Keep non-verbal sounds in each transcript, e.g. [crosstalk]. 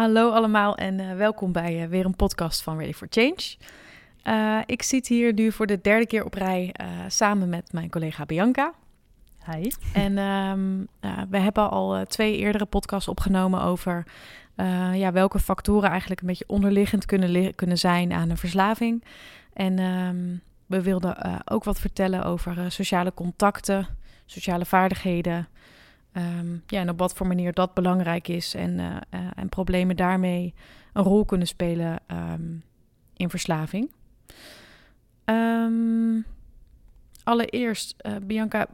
Hallo allemaal en uh, welkom bij uh, weer een podcast van Ready for Change. Uh, ik zit hier nu voor de derde keer op rij samen met mijn collega Bianca. Hi. En um, we hebben al twee eerdere podcasts opgenomen over ja, welke factoren eigenlijk een beetje onderliggend kunnen, kunnen zijn aan een verslaving. En um, we wilden ook wat vertellen over sociale contacten, sociale vaardigheden. Um, ja, en op wat voor manier dat belangrijk is en, uh, uh, en problemen daarmee een rol kunnen spelen um, in verslaving. Um, allereerst, uh, Bianca,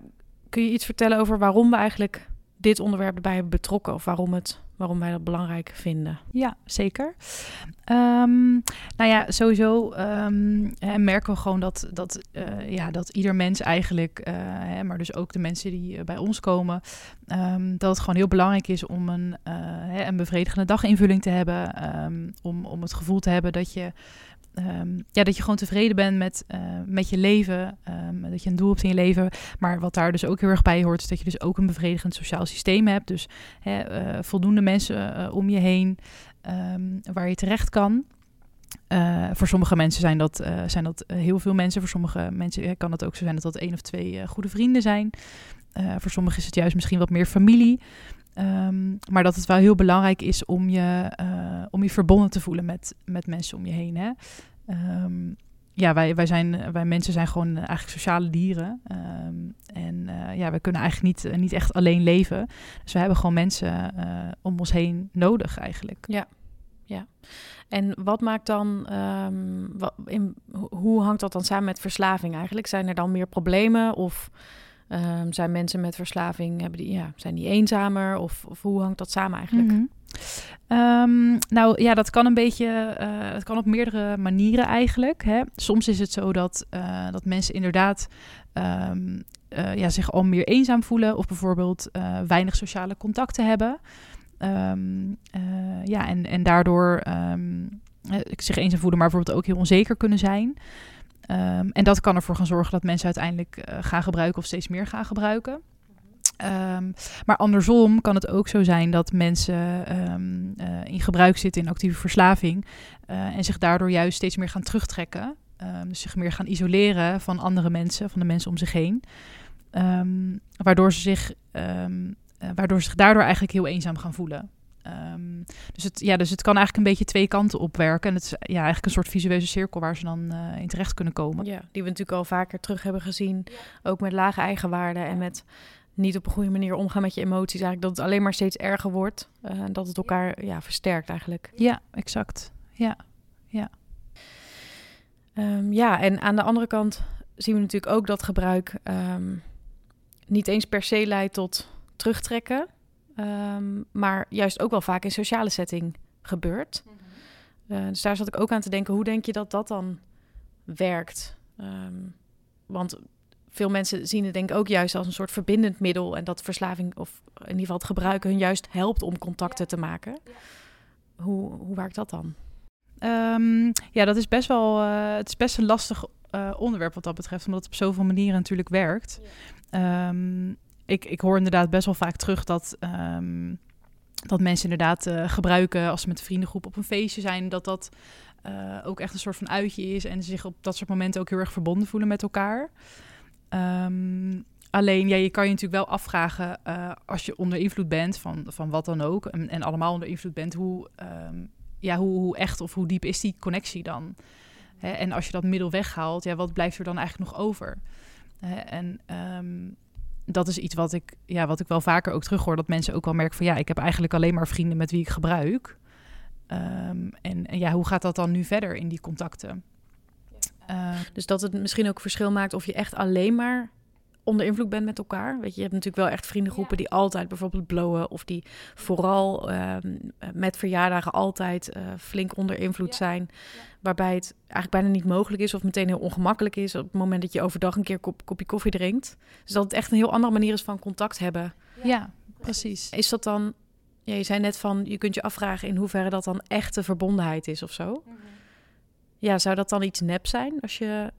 kun je iets vertellen over waarom we eigenlijk dit onderwerp erbij hebben betrokken of waarom, het, waarom wij dat belangrijk vinden? Ja, zeker. Um, nou ja, sowieso um, hè, merken we gewoon dat, dat, uh, ja, dat ieder mens eigenlijk, uh, hè, maar dus ook de mensen die uh, bij ons komen, um, dat het gewoon heel belangrijk is om een, hè, een bevredigende daginvulling te hebben. om, om het gevoel te hebben dat je Um, ja, dat je gewoon tevreden bent met, uh, met je leven. Um, dat je een doel hebt in je leven. Maar wat daar dus ook heel erg bij hoort, is dat je dus ook een bevredigend sociaal systeem hebt. Dus hè, uh, voldoende mensen uh, om je heen um, waar je terecht kan. voor sommige mensen zijn dat, zijn dat heel veel mensen. Voor sommige mensen kan het ook zo zijn dat dat één of twee goede vrienden zijn. voor sommigen is het juist misschien wat meer familie. Um, maar dat het wel heel belangrijk is om je, uh, om je verbonden te voelen met, met mensen om je heen. Hè? Um, ja, wij, wij, zijn, wij mensen zijn gewoon eigenlijk sociale dieren. Um, en uh, ja, we kunnen eigenlijk niet, niet echt alleen leven. Dus we hebben gewoon mensen uh, om ons heen nodig eigenlijk. Ja, ja. En wat maakt dan, hoe hangt dat dan samen met verslaving eigenlijk? Zijn er dan meer problemen of... Um, zijn mensen met verslaving, hebben die, ja, zijn die eenzamer? Of, of hoe hangt dat samen eigenlijk? -hmm. um, nou ja, dat kan een beetje, uh, kan op meerdere manieren eigenlijk. Hè. Soms is het zo dat, uh, dat mensen inderdaad um, uh, ja, zich al meer eenzaam voelen of bijvoorbeeld weinig sociale contacten hebben. ja, en, en daardoor zich eenzaam voelen, maar bijvoorbeeld ook heel onzeker kunnen zijn. Um, en dat kan ervoor gaan zorgen dat mensen uiteindelijk uh, gaan gebruiken of steeds meer gaan gebruiken. Um, maar andersom kan het ook zo zijn dat mensen um, uh, in gebruik zitten in actieve verslaving uh, en zich daardoor juist steeds meer gaan terugtrekken. dus zich meer gaan isoleren van andere mensen, van de mensen om zich heen. waardoor ze zich, waardoor ze zich daardoor eigenlijk heel eenzaam gaan voelen. Um, dus, het, ja, dus het kan eigenlijk een beetje twee kanten opwerken. En het is ja, eigenlijk een soort visueuze cirkel waar ze dan uh, in terecht kunnen komen. Ja, die we natuurlijk al vaker terug hebben gezien. Ook met lage eigenwaarde en met niet op een goede manier omgaan met je emoties. Eigenlijk dat het alleen maar steeds erger wordt. Uh, en dat het elkaar ja, versterkt eigenlijk. Ja, exact. Ja, ja. Um, ja, en aan de andere kant zien we natuurlijk ook dat gebruik um, niet eens per se leidt tot terugtrekken. Um, maar juist ook wel vaak in sociale setting gebeurt. Mm -hmm. uh, dus daar zat ik ook aan te denken, hoe denk je dat dat dan werkt? Um, want veel mensen zien het denk ik ook juist als een soort verbindend middel... en dat verslaving, of in ieder geval het gebruiken... hun juist helpt om contacten ja. te maken. Ja. Hoe, hoe werkt dat dan? Um, ja, dat is best wel... Uh, het is best een lastig uh, onderwerp wat dat betreft... omdat het op zoveel manieren natuurlijk werkt. Ja ik, ik hoor inderdaad best wel vaak terug dat, um, dat mensen inderdaad uh, gebruiken als ze met een vriendengroep op een feestje zijn, dat dat uh, ook echt een soort van uitje is en zich op dat soort momenten ook heel erg verbonden voelen met elkaar. Um, alleen, ja, je kan je natuurlijk wel afvragen uh, als je onder invloed bent van, van wat dan ook en, en allemaal onder invloed bent, hoe, um, ja, hoe, hoe echt of hoe diep is die connectie dan? Hè? En als je dat middel weghaalt, ja, wat blijft er dan eigenlijk nog over? En dat is iets wat ik, ja, wat ik wel vaker ook terughoor. Dat mensen ook wel merken van ja, ik heb eigenlijk alleen maar vrienden met wie ik gebruik. Um, en, en, ja, hoe gaat dat dan nu verder in die contacten? Uh, dus dat het misschien ook verschil maakt of je echt alleen maar onder invloed bent met elkaar. Weet je, je hebt natuurlijk wel echt vriendengroepen ja. die altijd bijvoorbeeld blowen of die vooral uh, met verjaardagen altijd uh, flink onder invloed ja. zijn. Ja. Waarbij het eigenlijk bijna niet mogelijk is of meteen heel ongemakkelijk is op het moment dat je overdag een keer een kop, kopje koffie drinkt. Dus dat het echt een heel andere manier is van contact hebben. Ja, precies. Is dat dan, ja, je zei net van, je kunt je afvragen in hoeverre dat dan echte verbondenheid is of zo. Mm -hmm. Ja, zou dat dan iets nep zijn als je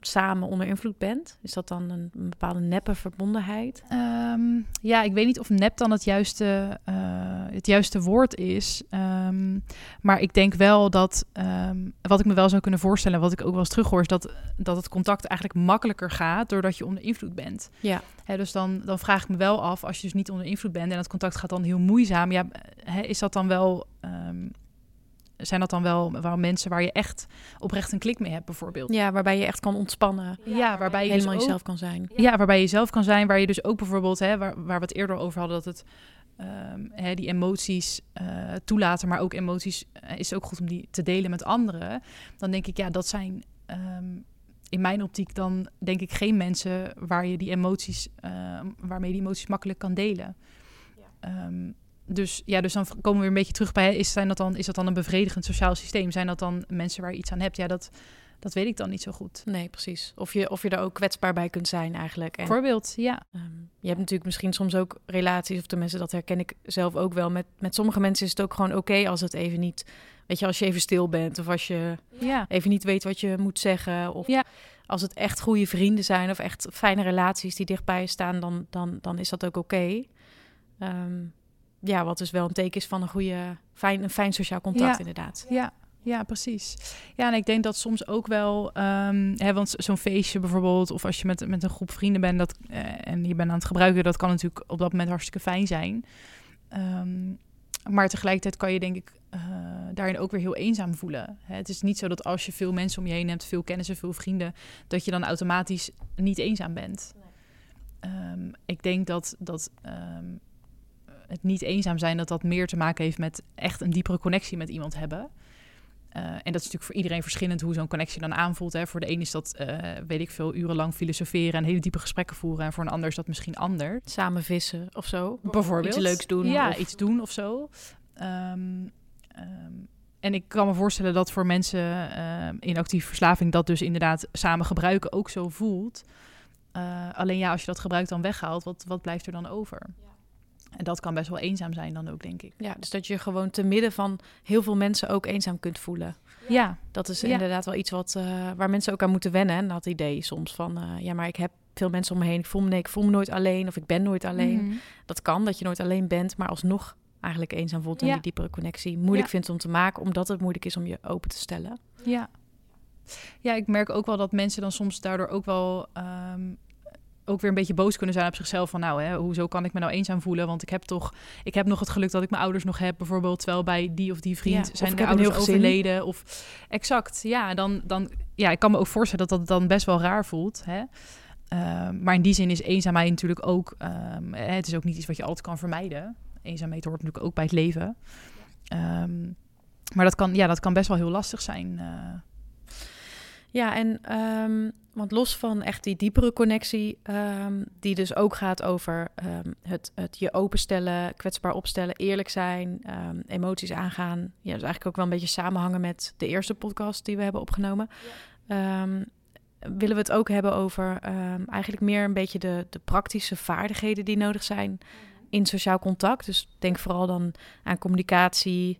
samen onder invloed bent? Is dat dan een, een bepaalde neppe verbondenheid? Ehm, ja, ik weet niet of nep dan het juiste, eh, het juiste woord is. Ehm, maar ik denk wel dat, ehm, wat ik me wel zou kunnen voorstellen, wat ik ook wel eens terughoor, is dat, dat het contact eigenlijk makkelijker gaat doordat je onder invloed bent. Ja. Dus dan, dan vraag ik me wel af, als je dus niet onder invloed bent en het contact gaat dan heel moeizaam, ja, is dat dan wel zijn dat dan wel, wel mensen waar je echt oprecht een klik mee hebt, bijvoorbeeld? Ja, waarbij je echt kan ontspannen. Ja, waarbij je helemaal dus ook, jezelf kan zijn. Ja, waarbij je zelf kan zijn, waar je dus ook bijvoorbeeld, hè, waar, waar we het eerder over hadden, dat het um, hè, die emoties uh, toelaten, maar ook emoties uh, is ook goed om die te delen met anderen. Dan denk ik, ja, dat zijn um, in mijn optiek dan denk ik geen mensen waar je die emoties, uh, waarmee die emoties makkelijk kan delen. Ja. Um, dus ja, dus dan komen we weer een beetje terug bij: is, zijn dat dan, is dat dan een bevredigend sociaal systeem? Zijn dat dan mensen waar je iets aan hebt? Ja, dat, dat weet ik dan niet zo goed. Nee, precies. Of je, of je er ook kwetsbaar bij kunt zijn eigenlijk. En, Voorbeeld, ja. Um, je hebt natuurlijk misschien soms ook relaties, of tenminste dat herken ik zelf ook wel. Met, met sommige mensen is het ook gewoon oké okay als het even niet... Weet je, als je even stil bent of als je ja. even niet weet wat je moet zeggen. Of ja. als het echt goede vrienden zijn of echt fijne relaties die dichtbij je staan, dan, dan, dan is dat ook oké. Okay. Um, ja, wat dus wel een teken is van een goede, fijn, een fijn sociaal contact, ja. inderdaad. Ja, ja, precies. Ja, en ik denk dat soms ook wel, um, hè, want zo'n feestje bijvoorbeeld, of als je met, met een groep vrienden bent dat, uh, en je bent aan het gebruiken, dat kan natuurlijk op dat moment hartstikke fijn zijn. Um, maar tegelijkertijd kan je denk ik uh, daarin ook weer heel eenzaam voelen. Hè, het is niet zo dat als je veel mensen om je heen hebt, veel kennissen, veel vrienden, dat je dan automatisch niet eenzaam bent. Nee. Um, ik denk dat, dat het niet eenzaam zijn, dat dat meer te maken heeft met echt een diepere connectie met iemand hebben. Uh, en dat is natuurlijk voor iedereen verschillend hoe zo'n connectie dan aanvoelt. Hè. Voor de een is dat, uh, weet ik veel, urenlang filosoferen en hele diepe gesprekken voeren. En voor een ander is dat misschien ander. Samen vissen of zo. Bijvoorbeeld. Iets leuks doen. Ja, of... iets doen of zo. Um, um, en ik kan me voorstellen dat voor mensen uh, in actieve verslaving dat dus inderdaad samen gebruiken ook zo voelt. alleen ja, als je dat gebruik dan weghaalt, wat, wat blijft er dan over? Ja. En dat kan best wel eenzaam zijn dan ook, denk ik. Ja, dus dat je gewoon te midden van heel veel mensen ook eenzaam kunt voelen. Ja. Dat is ja. inderdaad wel iets wat, uh, waar mensen ook aan moeten wennen. En dat idee soms van, uh, ja, maar ik heb veel mensen om me heen. Ik voel me, nee, ik voel me nooit alleen of ik ben nooit alleen. Mm -hmm. Dat kan, dat je nooit alleen bent, maar alsnog eigenlijk eenzaam voelt en ja. die diepere connectie moeilijk ja. vindt om te maken, omdat het moeilijk is om je open te stellen. Ja. Ja, ik merk ook wel dat mensen dan soms daardoor ook wel um, ook weer een beetje boos kunnen zijn op zichzelf. Van nou, hè, hoezo kan ik me nou eenzaam voelen? Want ik heb toch, ik heb nog het geluk dat ik mijn ouders nog heb, bijvoorbeeld. Terwijl bij die of die vriend ja, zijn de ouders overleden. Of exact, ja, dan, dan, ja, ik kan me ook voorstellen dat dat dan best wel raar voelt. Hè? Uh, maar in die zin is eenzaamheid natuurlijk ook, um, het is ook niet iets wat je altijd kan vermijden. Eenzaamheid hoort natuurlijk ook bij het leven. Um, maar dat kan, ja, dat kan best wel heel lastig zijn. Uh, ja, en um, want los van echt die diepere connectie, um, die dus ook gaat over um, het, het je openstellen, kwetsbaar opstellen, eerlijk zijn, emoties aangaan. Ja, dus eigenlijk ook wel een beetje samenhangen met de eerste podcast die we hebben opgenomen. Ja. willen we het ook hebben over eigenlijk meer een beetje de, de praktische vaardigheden die nodig zijn in sociaal contact. Dus denk vooral dan aan communicatie.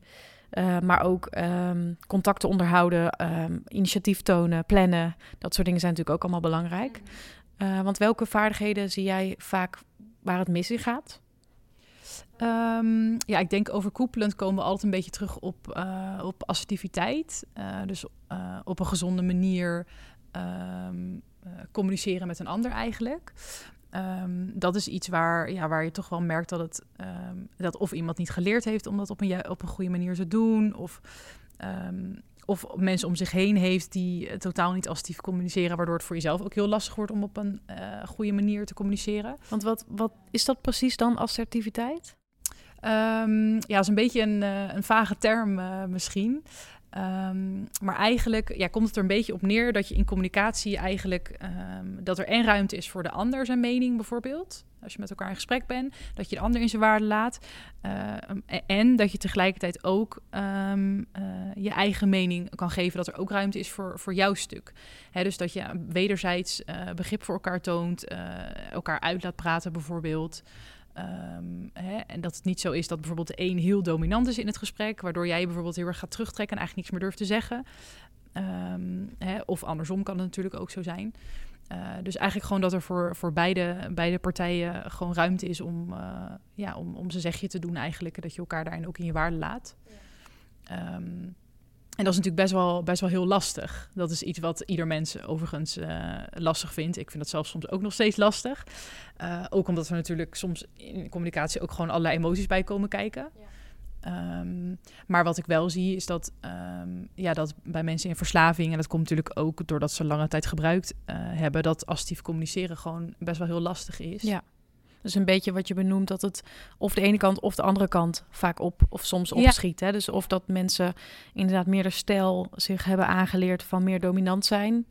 Uh, maar ook um, contacten onderhouden, um, initiatief tonen, plannen. Dat soort dingen zijn natuurlijk ook allemaal belangrijk. Uh, want welke vaardigheden zie jij vaak waar het mis in gaat? Um, ja, ik denk overkoepelend komen we altijd een beetje terug op, uh, op assertiviteit. dus op een gezonde manier communiceren met een ander eigenlijk. Um, dat is iets waar, ja, waar je toch wel merkt dat, het, um, dat of iemand niet geleerd heeft om dat op een, op een goede manier te doen, of, um, of mensen om zich heen heeft die totaal niet assertief communiceren, waardoor het voor jezelf ook heel lastig wordt om op een uh, goede manier te communiceren. Want wat, wat is dat precies dan, assertiviteit? ja, dat is een beetje een, uh, een vage term misschien. Um, maar eigenlijk ja, komt het er een beetje op neer dat je in communicatie eigenlijk um, dat er en ruimte is voor de ander zijn mening bijvoorbeeld. Als je met elkaar in gesprek bent, dat je de ander in zijn waarde laat. Uh, en dat je tegelijkertijd ook uh, je eigen mening kan geven. Dat er ook ruimte is voor, voor jouw stuk. Hè, dus dat je wederzijds uh, begrip voor elkaar toont. elkaar uit laat praten bijvoorbeeld. Um, hè, en dat het niet zo is dat bijvoorbeeld de een heel dominant is in het gesprek, waardoor jij bijvoorbeeld heel erg gaat terugtrekken en eigenlijk niks meer durft te zeggen. Ehm, hè, of andersom kan het natuurlijk ook zo zijn. Uh, dus eigenlijk gewoon dat er voor, voor beide, beide partijen gewoon ruimte is om, uh, ja, om, om zijn zegje te doen eigenlijk. Dat je elkaar daarin ook in je waarde laat. Ja. Um, en dat is natuurlijk best wel, best wel heel lastig. Dat is iets wat ieder mens overigens uh, lastig vindt. Ik vind dat zelf soms ook nog steeds lastig. Uh, ook omdat er natuurlijk soms in communicatie ook gewoon allerlei emoties bij komen kijken. Ja. Um, maar wat ik wel zie is dat, um, ja, dat bij mensen in verslaving, en dat komt natuurlijk ook doordat ze lange tijd gebruikt uh, hebben, dat assertief communiceren gewoon best wel heel lastig is. Ja. Dus een beetje wat je benoemt, dat het of de ene kant of de andere kant vaak op of soms opschiet. Ja. Hè? Dus of dat mensen inderdaad meer de stijl zich hebben aangeleerd van meer dominant zijn.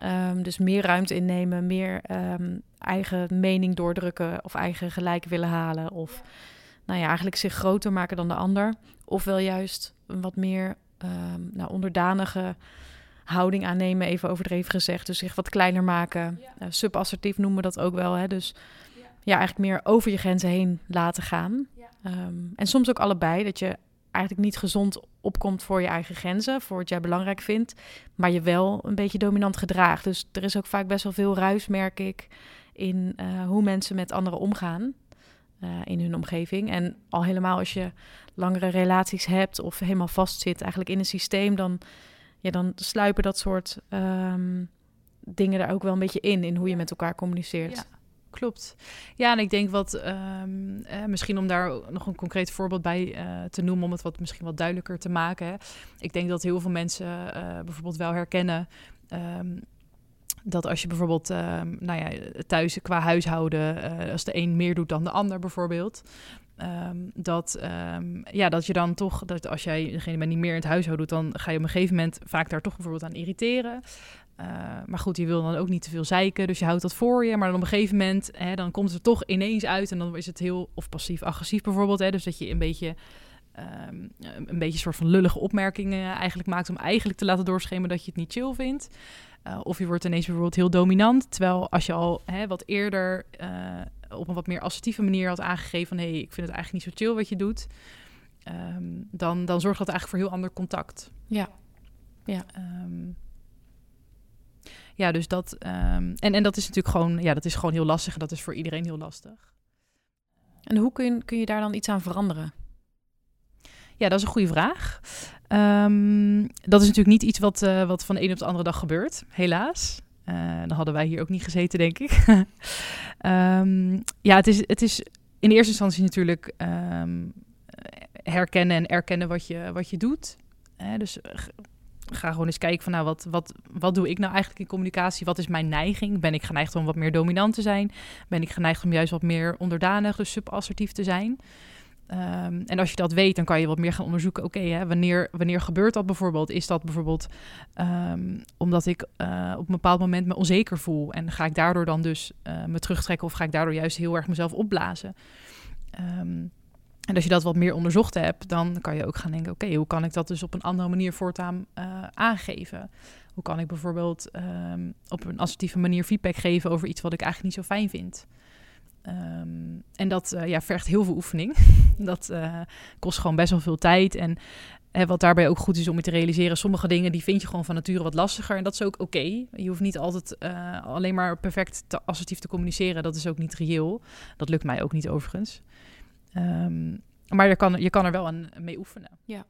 Ja. Um, dus meer ruimte innemen, meer um, eigen mening doordrukken of eigen gelijk willen halen. Of ja. nou ja, eigenlijk zich groter maken dan de ander. Ofwel juist een wat meer um, nou, onderdanige houding aannemen, even overdreven gezegd. Dus zich wat kleiner maken. Uh, subassertief noemen we dat ook wel. Hè? Dus ja, eigenlijk meer over je grenzen heen laten gaan. Ja. Um, en soms ook allebei, dat je eigenlijk niet gezond opkomt voor je eigen grenzen, voor wat jij belangrijk vindt, maar je wel een beetje dominant gedraagt. Dus er is ook vaak best wel veel ruis, merk ik, in uh, hoe mensen met anderen omgaan uh, in hun omgeving. En al helemaal als je langere relaties hebt of helemaal vastzit eigenlijk in een systeem, dan, ja, dan sluipen dat soort um, dingen er ook wel een beetje in, in hoe je met elkaar communiceert. Ja klopt. Ja, en ik denk wat, um, eh, misschien om daar nog een concreet voorbeeld bij uh, te noemen, om het wat misschien wat duidelijker te maken. Hè. Ik denk dat heel veel mensen uh, bijvoorbeeld wel herkennen. Um, dat als je bijvoorbeeld, um, nou ja, thuis qua huishouden, als de een meer doet dan de ander bijvoorbeeld, dat, ja, dat je dan toch, dat als jij degene bent die meer in het huishouden doet, dan ga je op een gegeven moment vaak daar toch bijvoorbeeld aan irriteren. Uh, maar goed, je wil dan ook niet te veel zeiken, dus je houdt dat voor je. Maar dan op een gegeven moment, hè, dan komt het er toch ineens uit en dan is het heel, of passief-agressief bijvoorbeeld. Hè, dus dat je een beetje, um, een beetje soort van lullige opmerkingen eigenlijk maakt om eigenlijk te laten doorschemen dat je het niet chill vindt. Uh, of je wordt ineens bijvoorbeeld heel dominant, terwijl als je al hè, wat eerder uh, op een wat meer assertieve manier had aangegeven van hé, hey, ik vind het eigenlijk niet zo chill wat je doet, um, dan, dan zorgt dat eigenlijk voor heel ander contact. Ja. Ja. Um, ja, dus dat. Um, en, en dat is natuurlijk gewoon, ja, dat is gewoon heel lastig. En dat is voor iedereen heel lastig. En hoe kun je, kun je daar dan iets aan veranderen? Ja, dat is een goede vraag. Um, dat is natuurlijk niet iets wat, uh, wat van de een op de andere dag gebeurt, helaas. Uh, dan hadden wij hier ook niet gezeten, denk ik. um, [laughs] ja, het is, het is in eerste instantie natuurlijk um, herkennen en erkennen wat je, wat je doet. Dus ga gewoon eens kijken van nou, wat, wat, wat doe ik nou eigenlijk in communicatie? Wat is mijn neiging? Ben ik geneigd om wat meer dominant te zijn? Ben ik geneigd om juist wat meer onderdanig, dus subassertief te zijn? Um, en als je dat weet, dan kan je wat meer gaan onderzoeken. Oké, okay, wanneer, wanneer gebeurt dat bijvoorbeeld? Is dat bijvoorbeeld um, omdat ik uh, op een bepaald moment me onzeker voel? En ga ik daardoor dan dus uh, me terugtrekken of ga ik daardoor juist heel erg mezelf opblazen? Um, en als je dat wat meer onderzocht hebt, dan kan je ook gaan denken: oké, hoe kan ik dat dus op een andere manier voortaan uh, aangeven? Hoe kan ik bijvoorbeeld um, op een assertieve manier feedback geven over iets wat ik eigenlijk niet zo fijn vind? Um, en dat uh, ja, vergt heel veel oefening. [laughs] dat uh, kost gewoon best wel veel tijd. En hè, wat daarbij ook goed is om je te realiseren, sommige dingen die vind je gewoon van nature wat lastiger. En dat is ook oké. Je hoeft niet altijd alleen maar perfect te assertief te communiceren. Dat is ook niet reëel. Dat lukt mij ook niet overigens. Um, maar je kan, je kan er wel aan mee oefenen. Ja,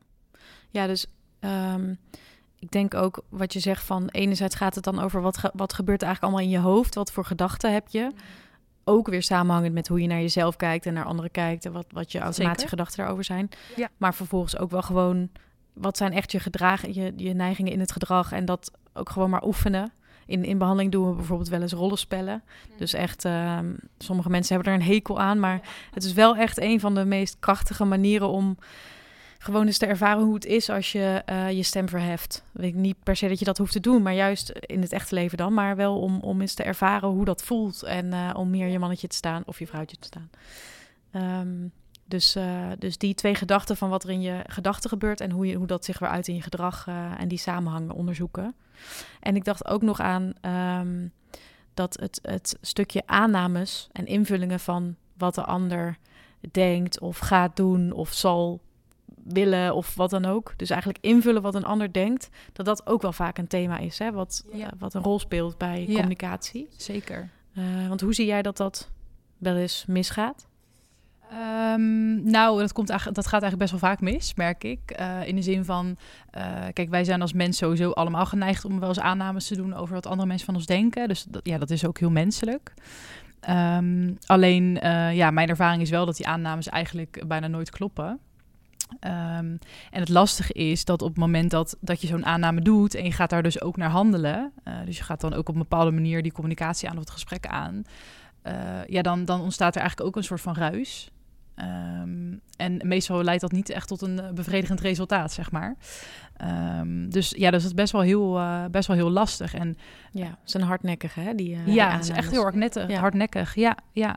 ja dus um, ik denk ook wat je zegt van... enerzijds gaat het dan over wat, ge wat gebeurt er eigenlijk allemaal in je hoofd? Wat voor gedachten heb je? Ook weer samenhangend met hoe je naar jezelf kijkt en naar anderen kijkt... en wat, wat je automatische gedachten daarover zijn. Ja. Maar vervolgens ook wel gewoon... wat zijn echt je gedragen, je, je neigingen in het gedrag... en dat ook gewoon maar oefenen in, in behandeling doen we bijvoorbeeld wel eens rollenspellen. Dus echt, uh, sommige mensen hebben er een hekel aan. Maar het is wel echt een van de meest krachtige manieren om gewoon eens te ervaren hoe het is als je uh, je stem verheft. Weet ik niet per se dat je dat hoeft te doen, maar juist in het echte leven dan. Maar wel om, om eens te ervaren hoe dat voelt. En uh, om meer je mannetje te staan of je vrouwtje te staan. Um, dus, uh, dus die twee gedachten van wat er in je gedachten gebeurt en hoe, je, hoe dat zich weer uit in je gedrag uh, en die samenhang onderzoeken. En ik dacht ook nog aan um, dat het, het stukje aannames en invullingen van wat de ander denkt of gaat doen of zal willen of wat dan ook. Dus eigenlijk invullen wat een ander denkt, dat dat ook wel vaak een thema is, hè? Wat, Ja. eh, wat een rol speelt bij Ja. communicatie. Zeker. Eh, want hoe zie jij dat dat wel eens misgaat? Ehm, nou, dat, komt eigenlijk, dat gaat eigenlijk best wel vaak mis, merk ik. Eh, in de zin van, eh, kijk, wij zijn als mens sowieso allemaal geneigd om wel eens aannames te doen over wat andere mensen van ons denken. Dus dat, ja, dat is ook heel menselijk. Ehm, alleen, eh, ja, mijn ervaring is wel dat die aannames eigenlijk bijna nooit kloppen. Ehm, en het lastige is dat op het moment dat, dat je zo'n aanname doet en je gaat daar dus ook naar handelen, dus je gaat dan ook op een bepaalde manier die communicatie aan of het gesprek aan, ja, dan, dan ontstaat er eigenlijk ook een soort van ruis. Ehm, en meestal leidt dat niet echt tot een eh, bevredigend resultaat, zeg maar. Ehm, dus ja, dus dat is best wel heel, eh, best wel heel lastig. En Ja, het is een hardnekkige, hè? Die, eh, die ja, het is echt heel hardnekkig. Ja. hardnekkig. Ja, ja.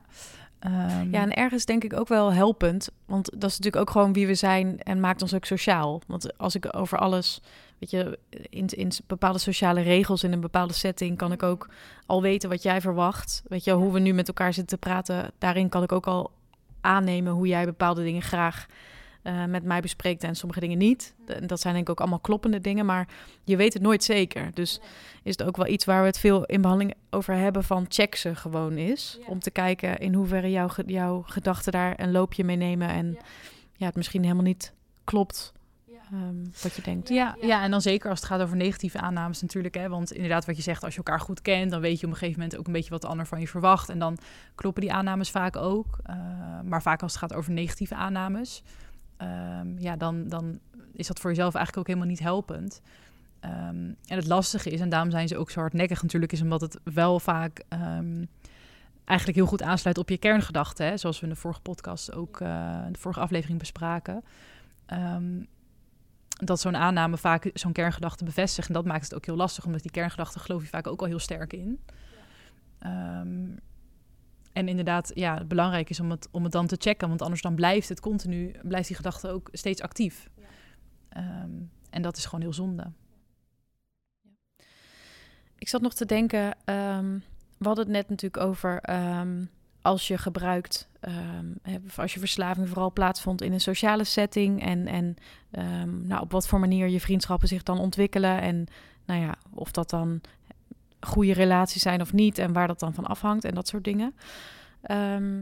Ehm, Ja, en ergens denk ik ook wel helpend. Want dat is natuurlijk ook gewoon wie we zijn en maakt ons ook sociaal. Want als ik over alles, weet je, in, in bepaalde sociale regels in een bepaalde setting kan ik ook al weten wat jij verwacht. Weet je, hoe we nu met elkaar zitten te praten, daarin kan ik ook al aannemen hoe jij bepaalde dingen graag eh, met mij bespreekt en sommige dingen niet. En dat zijn denk ik ook allemaal kloppende dingen, maar je weet het nooit zeker. Dus is het ook wel iets waar we het veel in behandeling over hebben van check ze gewoon is. Om te kijken in hoeverre jouw, jouw gedachten daar een loopje mee nemen en ja. het misschien helemaal niet klopt ehm, wat je denkt. Ja, ja, en dan zeker als het gaat over negatieve aannames natuurlijk. Hè, want inderdaad, wat je zegt, als je elkaar goed kent, dan weet je op een gegeven moment ook een beetje wat de ander van je verwacht. En dan kloppen die aannames vaak ook. Eh, maar vaak als het gaat over negatieve aannames, ehm, ja, dan, dan is dat voor jezelf eigenlijk ook helemaal niet helpend. Ehm, en het lastige is, en daarom zijn ze ook zo hardnekkig natuurlijk, is omdat het wel vaak ehm, eigenlijk heel goed aansluit op je kerngedachten. Hè, zoals we in de vorige podcast ook, eh, in de vorige aflevering bespraken. Ehm, dat zo'n aanname vaak zo'n kerngedachte bevestigt. En dat maakt het ook heel lastig, omdat die kerngedachte geloof je vaak ook al heel sterk in. Ehm, en inderdaad, ja, het belangrijk is om het, om het dan te checken, want anders dan blijft het continu, blijft die gedachte ook steeds actief. Ehm, en dat is gewoon heel zonde. Ik zat nog te denken, ehm, we hadden het net natuurlijk over als je gebruikt, of als je verslaving vooral plaatsvond in een sociale setting en, en ehm, nou, op wat voor manier je vriendschappen zich dan ontwikkelen en nou ja, of dat dan goede relaties zijn of niet en waar dat dan van afhangt en dat soort dingen. Ehm,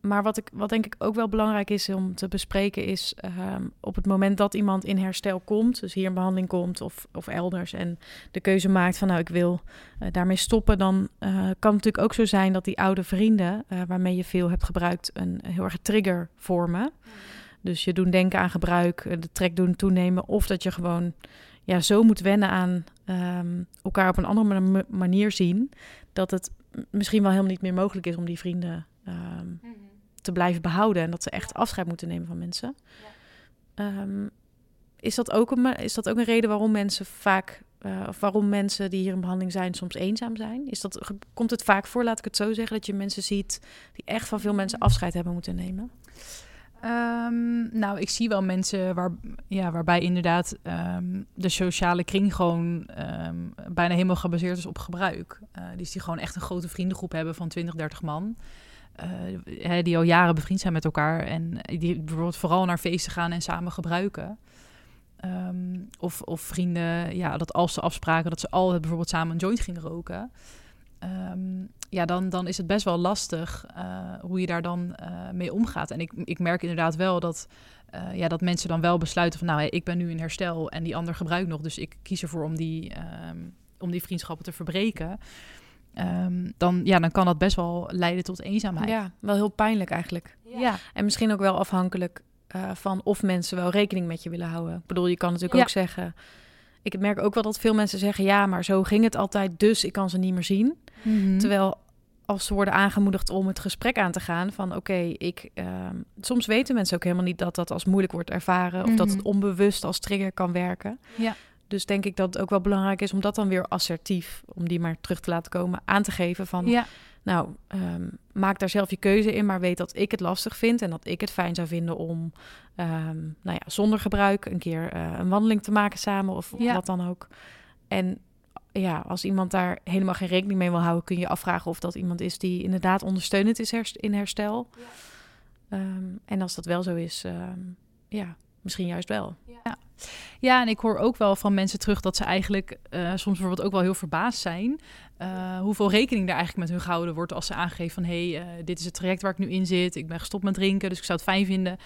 maar wat, ik, wat denk ik ook wel belangrijk is om te bespreken is ehm, op het moment dat iemand in herstel komt, dus hier in behandeling komt of, of elders en de keuze maakt van nou ik wil eh, daarmee stoppen, dan eh, kan het natuurlijk ook zo zijn dat die oude vrienden eh, waarmee je veel hebt gebruikt een heel erg trigger vormen. Dus je doen denken aan gebruik, de trek doen toenemen of dat je gewoon ja, zo moet wennen aan ehm, elkaar op een andere ma- manier zien dat het misschien wel helemaal niet meer mogelijk is om die vrienden ehm, te blijven behouden en dat ze echt afscheid moeten nemen van mensen. Ehm, is, dat ook een, is dat ook een reden waarom mensen vaak, eh, of waarom mensen die hier in behandeling zijn, soms eenzaam zijn? Is dat, komt het vaak voor, laat ik het zo zeggen, dat je mensen ziet die echt van veel mensen afscheid hebben moeten nemen? Ehm, nou, ik zie wel mensen waar, ja, waarbij inderdaad ehm, de sociale kring gewoon bijna helemaal gebaseerd is op gebruik. Eh, dus die gewoon echt een grote vriendengroep hebben van 20, 30 man. Eh, die al jaren bevriend zijn met elkaar en die bijvoorbeeld vooral naar feesten gaan en samen gebruiken. Ehm, of, of vrienden, ja, dat als ze afspraken dat ze altijd bijvoorbeeld samen een joint gingen roken. Ehm, ja, dan, dan is het best wel lastig eh, hoe je daar dan eh, mee omgaat. En ik, ik merk inderdaad wel dat, ja, dat mensen dan wel besluiten van... nou, ik ben nu in herstel en die ander gebruikt nog... dus ik kies ervoor om die, ehm, om die vriendschappen te verbreken. Ehm, dan, ja, dan kan dat best wel leiden tot eenzaamheid. Ja, wel heel pijnlijk eigenlijk. ja. En misschien ook wel afhankelijk eh, van of mensen wel rekening met je willen houden. Ik bedoel, je kan natuurlijk Ja. ook zeggen... Ik merk ook wel dat veel mensen zeggen... ja, maar zo ging het altijd, dus ik kan ze niet meer zien. Mhm. Terwijl als ze worden aangemoedigd om het gesprek aan te gaan van oké, ik ehm, soms weten mensen ook helemaal niet dat dat als moeilijk wordt ervaren of dat het Mhm. onbewust als trigger kan werken. Ja. Dus denk ik dat het ook wel belangrijk is om dat dan weer assertief, om die maar terug te laten komen, aan te geven van ja. nou, ehm, maak daar zelf je keuze in, maar weet dat ik het lastig vind en dat ik het fijn zou vinden om ehm, nou ja, zonder gebruik een keer eh, een wandeling te maken samen of Ja. wat dan ook. En ja, als iemand daar helemaal geen rekening mee wil houden, kun je je afvragen of dat iemand is die inderdaad ondersteunend is herst- in herstel. Ehm, en als dat wel zo is, ehm, ja, misschien juist wel. Ja. Ja, en ik hoor ook wel van mensen terug dat ze eigenlijk uh, soms bijvoorbeeld ook wel heel verbaasd zijn. Uh, hoeveel rekening daar eigenlijk met hun gehouden wordt als ze aangeven van hé, hey, uh, dit is het traject waar ik nu in zit. Ik ben gestopt met drinken, dus ik zou het fijn vinden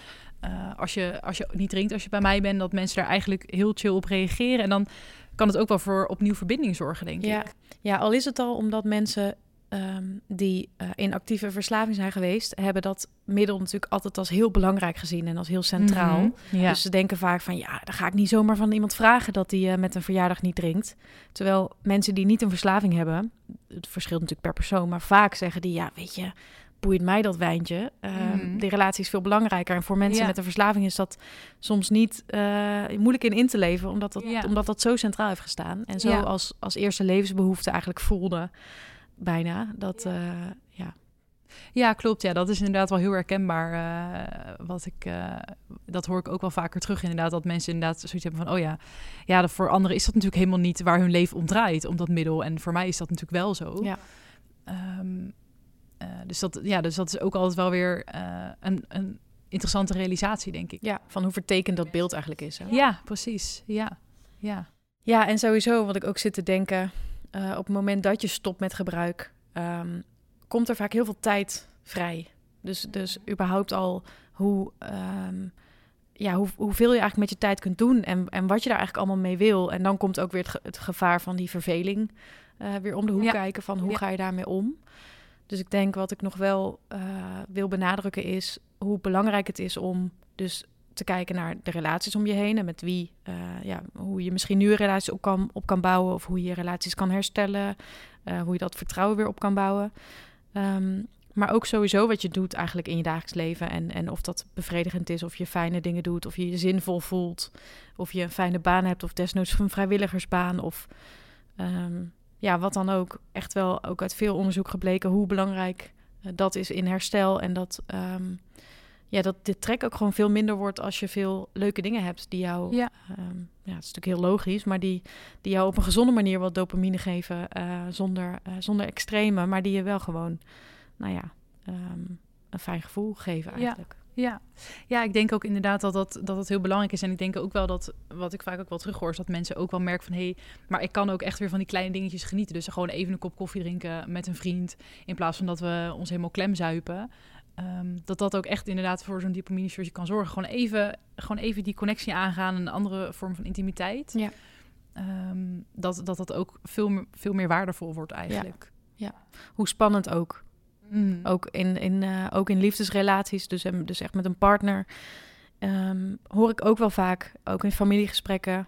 als, je, als je niet drinkt als je bij mij bent, dat mensen daar eigenlijk heel chill op reageren. En dan kan het ook wel voor opnieuw verbinding zorgen, denk ja. ik. Ja, al is het al omdat mensen um, die uh, in actieve verslaving zijn geweest, hebben dat middel natuurlijk altijd als heel belangrijk gezien en als heel centraal. Mm -hmm, ja. Dus ze denken vaak van ja, dan ga ik niet zomaar van iemand vragen dat hij uh, met een verjaardag niet drinkt. Terwijl mensen die niet een verslaving hebben, het verschilt natuurlijk per persoon, maar vaak zeggen die ja, weet je, boeit mij dat wijntje. Uh, mm -hmm. De relatie is veel belangrijker. En voor mensen ja. met een verslaving is dat soms niet uh, moeilijk in in te leven, omdat dat, ja. omdat dat zo centraal heeft gestaan. En zo ja. als, als eerste levensbehoefte eigenlijk voelde bijna. Dat, ja. Uh, ja. Ja, klopt. Ja, dat is inderdaad wel heel herkenbaar. Uh, wat ik, uh, dat hoor ik ook wel vaker terug. Inderdaad, dat mensen inderdaad zoiets hebben van: oh ja, ja, voor anderen is dat natuurlijk helemaal niet waar hun leven om draait, om dat middel. En voor mij is dat natuurlijk wel zo. Ja. Um, uh, dus, dat, ja, dus dat is ook altijd wel weer een, een interessante realisatie, denk ik. Ja, van hoe vertekend dat beeld eigenlijk is. Hè? Ja, precies. Ja. Ja. ja, en sowieso wat ik ook zit te denken. Uh, op het moment dat je stopt met gebruik, um, komt er vaak heel veel tijd vrij. Dus, dus überhaupt al hoe, um, ja, hoe, hoeveel je eigenlijk met je tijd kunt doen en, en wat je daar eigenlijk allemaal mee wil. En dan komt ook weer het, ge het gevaar van die verveling uh, weer om de hoek ja. kijken van hoe ja. ga je daarmee om. Dus ik denk wat ik nog wel uh, wil benadrukken is hoe belangrijk het is om dus te kijken naar de relaties om je heen en met wie, uh, ja, hoe je misschien nu een relatie op kan, op kan bouwen of hoe je relaties kan herstellen, uh, hoe je dat vertrouwen weer op kan bouwen. Um, maar ook sowieso wat je doet eigenlijk in je dagelijks leven en, en of dat bevredigend is, of je fijne dingen doet, of je je zinvol voelt, of je een fijne baan hebt of desnoods een vrijwilligersbaan of um, ja, wat dan ook. Echt wel ook uit veel onderzoek gebleken hoe belangrijk uh, dat is in herstel en dat... Um, ja, dat dit trek ook gewoon veel minder wordt als je veel leuke dingen hebt die jou, ja, um, ja het is natuurlijk heel logisch, maar die, die jou op een gezonde manier wat dopamine geven uh, zonder, uh, zonder extreme, maar die je wel gewoon, nou ja, um, een fijn gevoel geven eigenlijk. Ja. Ja. ja, ik denk ook inderdaad dat dat, dat het heel belangrijk is. En ik denk ook wel dat, wat ik vaak ook wel terughoor, is dat mensen ook wel merken van... hé, hey, maar ik kan ook echt weer van die kleine dingetjes genieten. Dus gewoon even een kop koffie drinken met een vriend... in plaats van dat we ons helemaal klemzuipen. Um, dat dat ook echt inderdaad voor zo'n dopamine kan zorgen. Gewoon even, gewoon even die connectie aangaan, een andere vorm van intimiteit. Ja. Um, dat, dat dat ook veel, veel meer waardevol wordt eigenlijk. Ja, ja. hoe spannend ook. Mm. Ook, in, in, uh, ook in liefdesrelaties, dus, dus echt met een partner... Um, hoor ik ook wel vaak, ook in familiegesprekken...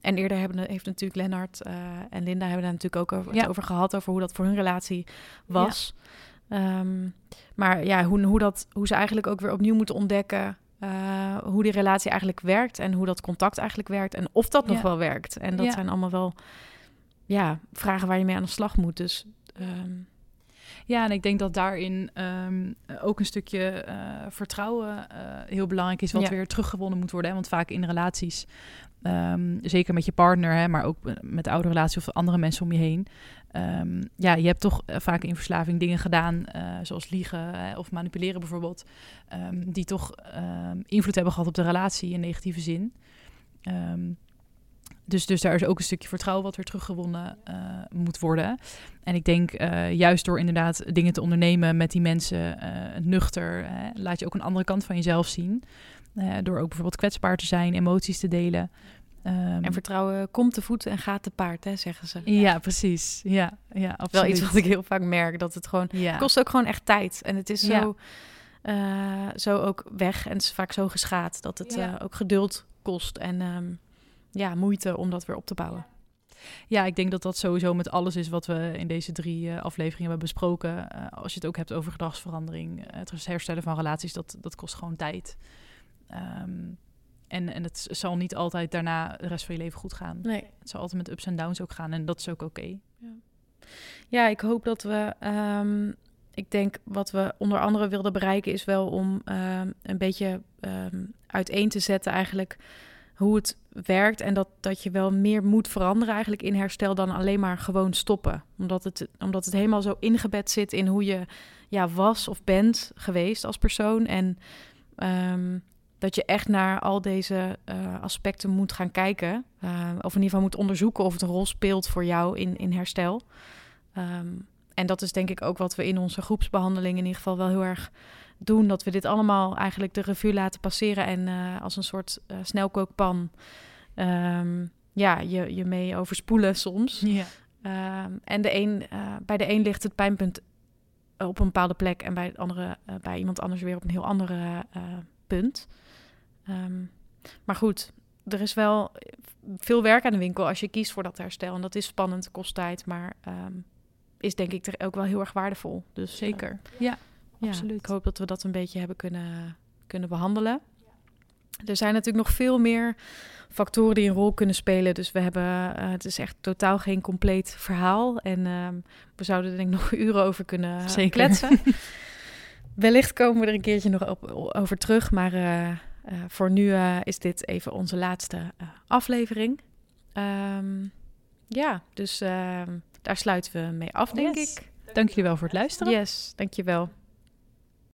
En eerder hebben, heeft natuurlijk Lennart uh, en Linda hebben daar natuurlijk ook over, ja. het over gehad, over hoe dat voor hun relatie was. Ja. Um, maar ja, hoe, hoe, dat, hoe ze eigenlijk ook weer opnieuw moeten ontdekken uh, hoe die relatie eigenlijk werkt en hoe dat contact eigenlijk werkt en of dat ja. nog wel werkt. En dat ja. zijn allemaal wel ja, vragen waar je mee aan de slag moet. Dus um... ja, en ik denk dat daarin um, ook een stukje uh, vertrouwen uh, heel belangrijk is, wat ja. weer teruggewonnen moet worden. Hè? Want vaak in relaties Um, zeker met je partner, hè, maar ook met oude relaties of andere mensen om je heen. Um, ja, je hebt toch vaak in verslaving dingen gedaan, uh, zoals liegen of manipuleren bijvoorbeeld, die toch invloed hebben gehad op de relatie in negatieve zin. Dus, dus daar is ook een stukje vertrouwen wat weer teruggewonnen uh, moet worden. En ik denk uh, juist door inderdaad dingen te ondernemen met die mensen, uh, nuchter, laat je ook een andere kant van jezelf zien. Door ook bijvoorbeeld kwetsbaar te zijn, emoties te delen. Um, en vertrouwen komt te voet en gaat te paard, hè, zeggen ze. Ja, ja precies. Ja, ja, absoluut. Wel iets wat ik heel vaak merk, dat het gewoon... Ja. kost ook gewoon echt tijd. En het is zo, ja. uh, zo ook weg en het is vaak zo geschaad... dat het uh, ook geduld kost en um, ja, moeite om dat weer op te bouwen. Ja, ik denk dat dat sowieso met alles is wat we in deze drie uh, afleveringen hebben besproken. Uh, als je het ook hebt over gedragsverandering, uh, het herstellen van relaties, dat, dat kost gewoon tijd. Um, en, en het zal niet altijd daarna de rest van je leven goed gaan. Nee. Het zal altijd met ups en downs ook gaan en dat is ook oké. Okay. Ja. ja, ik hoop dat we... Um, ik denk wat we onder andere wilden bereiken is wel om um, een beetje uiteen te zetten eigenlijk hoe het werkt en dat, dat je wel meer moet veranderen eigenlijk in herstel dan alleen maar gewoon stoppen. Omdat het, omdat het helemaal zo ingebed zit in hoe je ja, was of bent geweest als persoon. En um, dat je echt naar al deze aspecten moet gaan kijken. of in ieder geval moet onderzoeken of het een rol speelt voor jou in, in herstel. Ehm, en dat is denk ik ook wat we in onze groepsbehandeling in ieder geval wel heel erg doen. Dat we dit allemaal eigenlijk de revue laten passeren en als een soort snelkookpan um, ja, je, je mee overspoelen soms. Ja. Ehm, en de een, uh, bij de een ligt het pijnpunt op een bepaalde plek en bij, het andere, bij iemand anders weer op een heel andere punt. Um, maar goed, er is wel veel werk aan de winkel als je kiest voor dat herstel. En dat is spannend, kost tijd, maar is denk ik er ook wel heel erg waardevol. Dus zeker. ja, ja, absoluut. Ik hoop dat we dat een beetje hebben kunnen, kunnen behandelen. Er zijn natuurlijk nog veel meer factoren die een rol kunnen spelen. Dus we hebben, uh, het is echt totaal geen compleet verhaal. En uh, we zouden er denk ik nog [laughs] uren over kunnen Zeker. kletsen. [laughs] Wellicht komen we er een keertje nog op, over terug. Maar uh, voor nu is dit even onze laatste aflevering. Um, ja, dus ehm, daar sluiten we mee af, denk yes. ik. Dank jullie wel voor het luisteren. Yes, dank je wel.